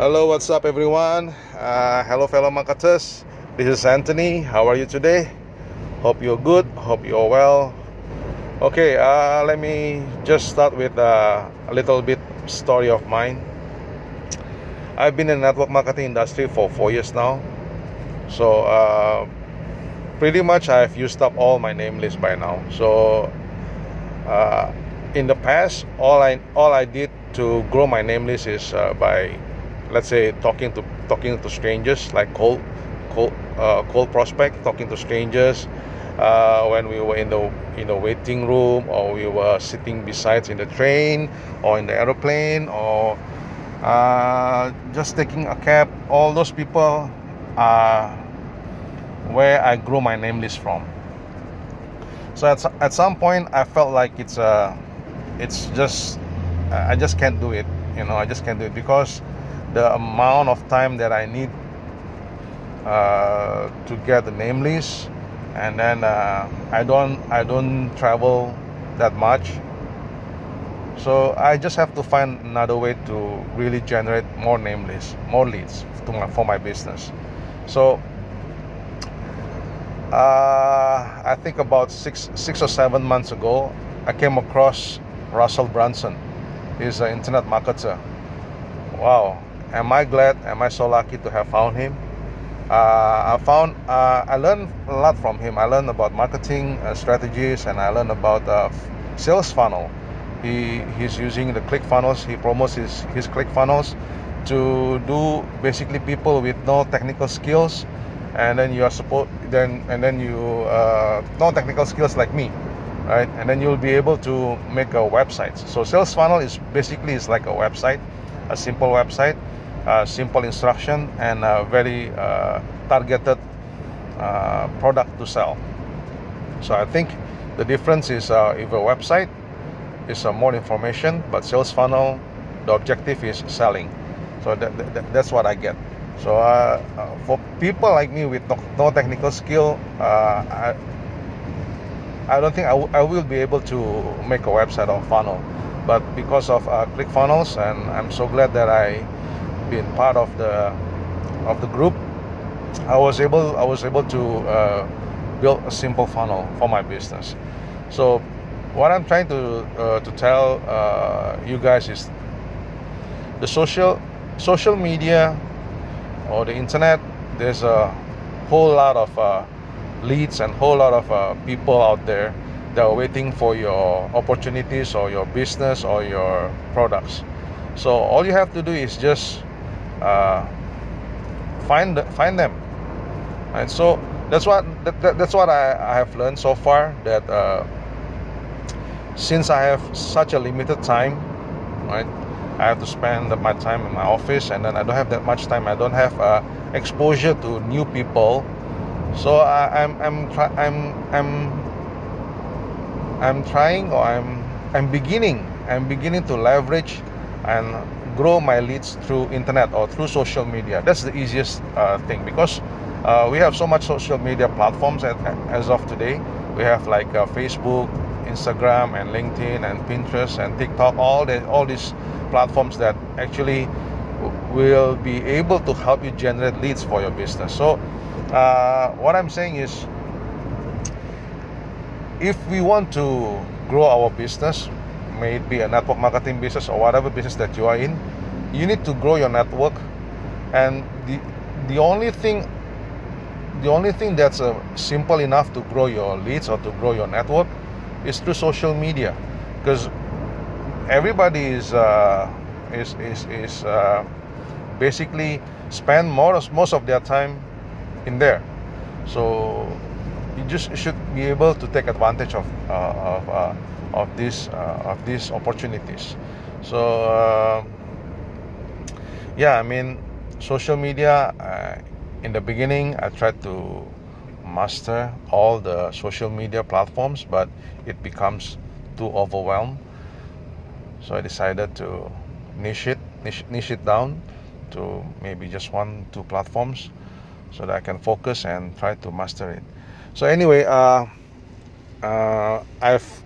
Hello, what's up, everyone? Uh, hello, fellow marketers. This is Anthony. How are you today? Hope you're good. Hope you're well. Okay, uh, let me just start with uh, a little bit story of mine. I've been in the network marketing industry for four years now, so uh, pretty much I've used up all my name list by now. So uh, in the past, all I all I did to grow my name list is uh, by let's say talking to talking to strangers like cold cold uh, cold prospect talking to strangers uh, when we were in the in the waiting room or we were sitting beside in the train or in the aeroplane or uh, just taking a cab. All those people are where I grow my name list from. So at, at some point I felt like it's a uh, it's just I just can't do it you know I just can't do it because the amount of time that I need uh, to get the name list, and then uh, I don't I don't travel that much. So I just have to find another way to really generate more name lists, more leads my, for my business. So uh, I think about six six or seven months ago, I came across Russell Brunson. He's an internet marketer. Wow, am I glad? Am I so lucky to have found him? Uh, I found uh, I learned a lot from him. I learned about marketing uh, strategies, and I learned about uh, sales funnel. He he's using the ClickFunnels. He promotes his his ClickFunnels to do basically people with no technical skills, and then you are support then and then you uh, no technical skills like me, right? And then you'll be able to make a website. So sales funnel is basically is like a website, a simple website uh, simple instruction and a very uh, targeted uh, product to sell. So I think the difference is uh, if a website is uh, more information, but sales funnel, the objective is selling. So that, that, that's what I get. So uh, for people like me with no, no technical skill, I, I don't think I, I will be able to make a website or funnel. But because of ClickFunnels, and I'm so glad that I been part of the of the group, I was able I was able to uh, build a simple funnel for my business. So what I'm trying to uh, to tell uh, you guys is the social social media or the internet. There's a whole lot of uh, leads and whole lot of uh, people out there that are waiting for your opportunities or your business or your products. So all you have to do is just uh, find find them. And so that's what that, that, that's what I, I have learned so far that uh, since I have such a limited time right I have to spend my time in my office and then I don't have that much time. I don't have uh, exposure to new people. So I, I'm I'm I'm I'm I'm trying or I'm I'm beginning I'm beginning to leverage and grow my leads through internet or through social media. That's the easiest uh, thing because uh, we have so much social media platforms at, as of today. We have like uh, Facebook, Instagram, and LinkedIn, and Pinterest, and TikTok. All the all these platforms that actually will be able to help you generate leads for your business. So, uh, what I'm saying is, if we want to grow our business, may it be a network marketing business or whatever business that you are in, you need to grow your network. And the the only thing the only thing that's uh, simple enough to grow your leads or to grow your network is through social media, because everybody is uh, is is is uh, basically spend most most of their time in there. So you just should be able to take advantage of uh, of uh, of these uh, of these opportunities. So uh, yeah, I mean, social media. In the beginning, I tried to master all the social media platforms, but it becomes too overwhelmed. So I decided to niche it, niche, niche it down to maybe just one, two platforms, so that I can focus and try to master it. So anyway, uh, uh, I've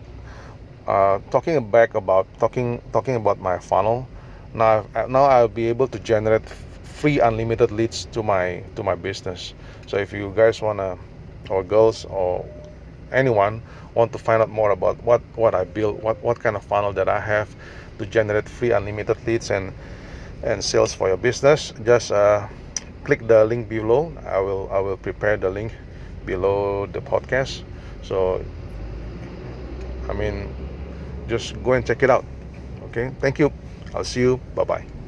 uh, talking back about talking talking about my funnel. now now I'll be able to generate free unlimited leads to my to my business so if you guys wanna or girls or anyone want to find out more about what what I build what what kind of funnel that I have to generate free unlimited leads and and sales for your business just uh, click the link below. I will I will prepare the link below the podcast. So I mean just go and check it out. Okay? Thank you. I'll see you. Bye bye